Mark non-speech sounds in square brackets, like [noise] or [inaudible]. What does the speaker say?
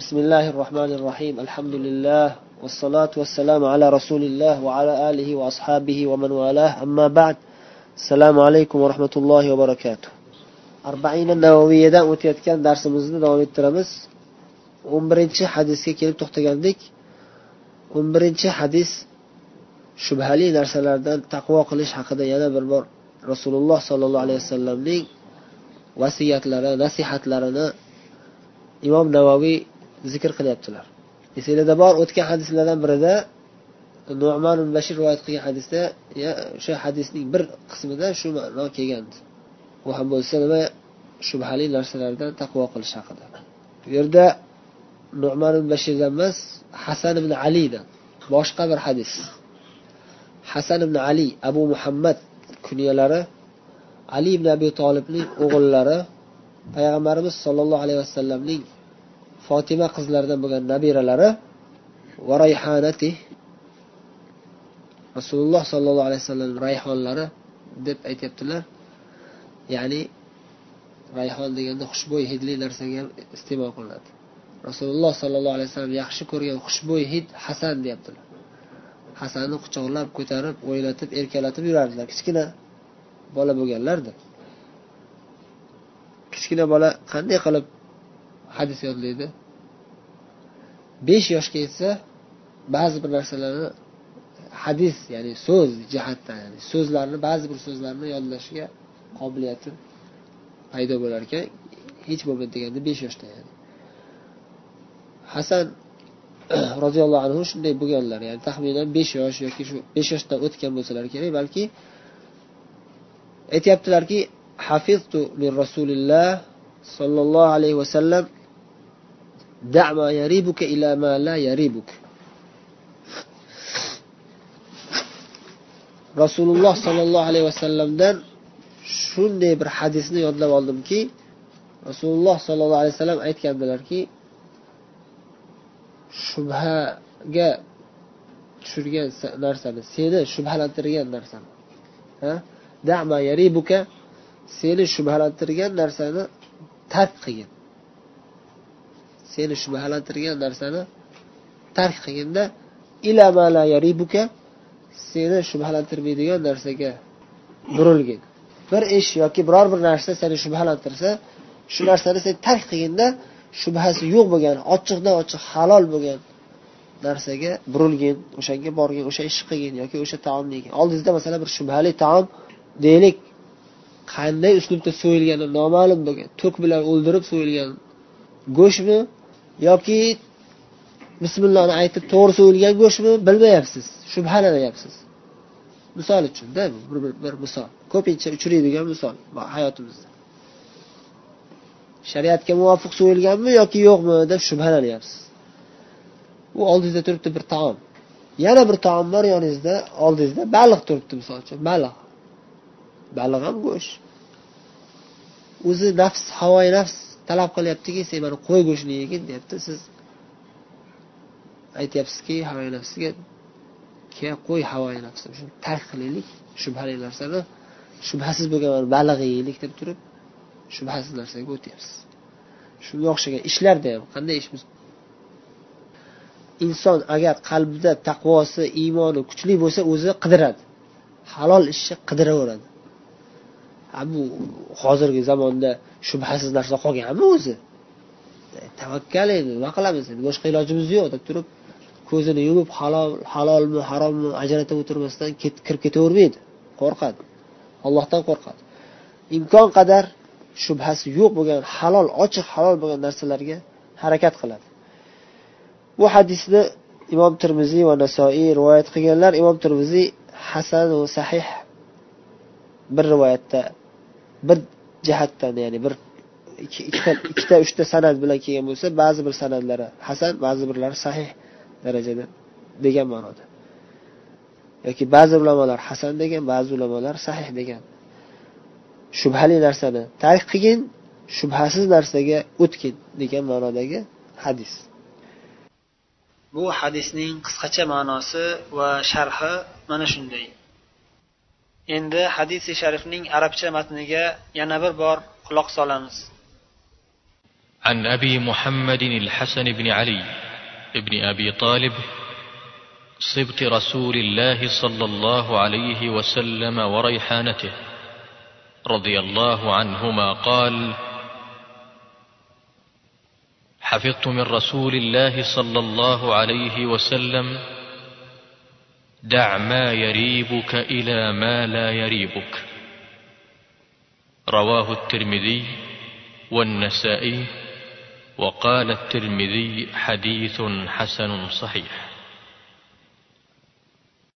بسم الله الرحمن الرحيم الحمد لله والصلاة والسلام على رسول الله وعلى آله وأصحابه ومن والاه أما بعد السلام عليكم ورحمة الله وبركاته أربعين النووية دا o'tayotgan darsimizni davom ettiramiz o'n birinchi hadisga kelib to'xtagandik o'n birinchi hadis shubhali narsalardan taqvo qilish haqida yana bir bor rasululloh sollallohu alayhi vasallamning vasiyatlari nasihatlarini imom navoiy zikr qilyaptilar. Esinglarda bor o'tgan hadislardan birida nu'man bashir rivoyat qilgan hadisda o'sha hadisning bir qismida shu ma'no kelgan u ham bo'lsa nima shubhali narsalardan taqvo qilish haqida. Bu yerda nu'man bashirdan emas hasan ibn alidan boshqa bir hadis. Hasan ibn ali abu muhammad kunyalari ali ibn abi tolibning o'g'illari payg'ambarimiz sollallohu alayhi vasallamning fotima qizlaridan bo'lgan nabiralari va rayhanati rasululloh sollallohu alayhi vasallam rayhonlari deb aytyaptilar. Ya'ni rayhon deganda xushbo'y hidli narsaga ham iste'mol qilinadi. Rasululloh sollallohu alayhi vasallam yaxshi ko'rgan xushbo'y hid hasan deyaptilar. Hasanni quchoqlab ko'tarib o'ylatib erkalatib yurardilar. Kichkina bola bo'lganlarda kichkina bola qanday qilib hadis yodlaydi. Besh yoshga yetsa ba'zi bir narsalarni hadis ya'ni so'z jihatdan ya'ni so'zlarni ba'zi bir so'zlarni yodlashga qobiliyati paydo bo'lar ekan. Hech bo'lmadi deganda besh yoshda ya'ni. Hasan [clears throat] roziyallohu anhu shunday bo'lganlar ya'ni taxminan besh yosh yoki shu besh yoshdan o'tgan bo'lsalar kerak balki aytyaptilarki hafiztu min rasulilloh sollallohu alayhi vasallam da'ma yaribuka ila ma la yaribuk. Rasululloh sollallohu alayhi vasallamdan shunday bir hadisni yodlab oldimki rasululloh sollallohu alayhi vasallam aytgandilarki shubhaga tushirgan narsani seni shubhalantirgan narsani dama yaribuka seni shubhalantirgan narsani tark qilgin. Seni shubhalantirgan narsani tark qilginda ila yaribuka seni shubhalantirmaydigan narsaga burilgin. Bir ish yoki biror bir narsa seni shubhalantirsa shu narsani sen tark qilginda shubhasi yo'q bo'lgan ochiqdan ochiq halol bo'lgan narsaga burilgin o'shanga borgin o'sha ishni qilgin yoki o'sha taomni yegin. Oldingizda masalan bir shubhali taom deylik. Qanday uslubda so'yilgani noma'lum bo'lgan to'k bilan o'ldirib so'yilgan go'shtmi yoki bismillohni aytib to'g'ri so'yilgan go'shtmi bilmayapsiz. Shubhalanyapsiz misol uchunda bir, bir, bir misol. Ko'pincha uchraydigan misol hayotimizda. Shariatga muvofiq so'yilganmi yoki yo'qmi deb shubhalanyapsiz. U oldingizda turibdi bir taom. Yana bir taom bor yoningizda oldingizda baliq turibdi misol uchun baliq. Baliq ham go'sht. O'zi nafs havoyi nafs. Talab qilyaptiki sen mana qo'y go'shtini yegin deyapti. Siz aytyapsizki havoyi nafsga qo'y havoyi nafsi. Shuni tark qilaylik shubhali narsani. Shubhasiz bo'lgan baliq yeylik deb turib shubhasiz narsaga o'tyapsiz. Shunga o'xshagan ishlarda ham qanday ish inson agar qalbida taqvosi iymoni kuchli bo'lsa o'zi qidiradi. Halol ishni qidiraveradi. Bu hozirgi zamonda shubhasiz narsa qolganmi o'zi? Tavakkal endi nima qilamiz endi? Boshqa ilojimiz yo'q deb turib ko'zini yumib halol halolmi harommi ajratib o'tirmasdan kirib ketavermaydi. Qo'rqadi. Allohdan qo'rqadi. Imkon qadar shubhasi yo'q bo'lgan halol ochiq halol bo'lgan narsalarga harakat qiladi. Bu hadisni imom termiziy va nasoiy rivoyat qilganlar. Imom termiziy hasan va sahih bir rivoyatda bir jihatdan ya'ni bir ikkita ikkita uchta san'at bilan kelgan bo'lsa ba'zi bir san'atlari hasan ba'zi birlari sahih darajada degan ma'noda. Yoki ba'zi ulamolar hasan degan ba'zi ulamolar sahih degan. Shubhali narsani tark qilgin shubhasiz narsaga o'tgin degan ma'nodagi hadis. Bu hadisning qisqacha ma'nosi va sharhi mana shunday. Endi hadisi sharifning arabcha matniga yana bir bor quloq solamiz. عن ابي محمد الحسن بن علي بن ابي طالب صبت رسول الله صلى الله عليه وسلم وريحانته رضي الله عنهما قال حفظت من رسول الله صلى الله عليه وسلم دع ما يريبك إلى ما لا يريبك. رواه الترمذي والنسائي وقال الترمذي حديث حسن صحيح.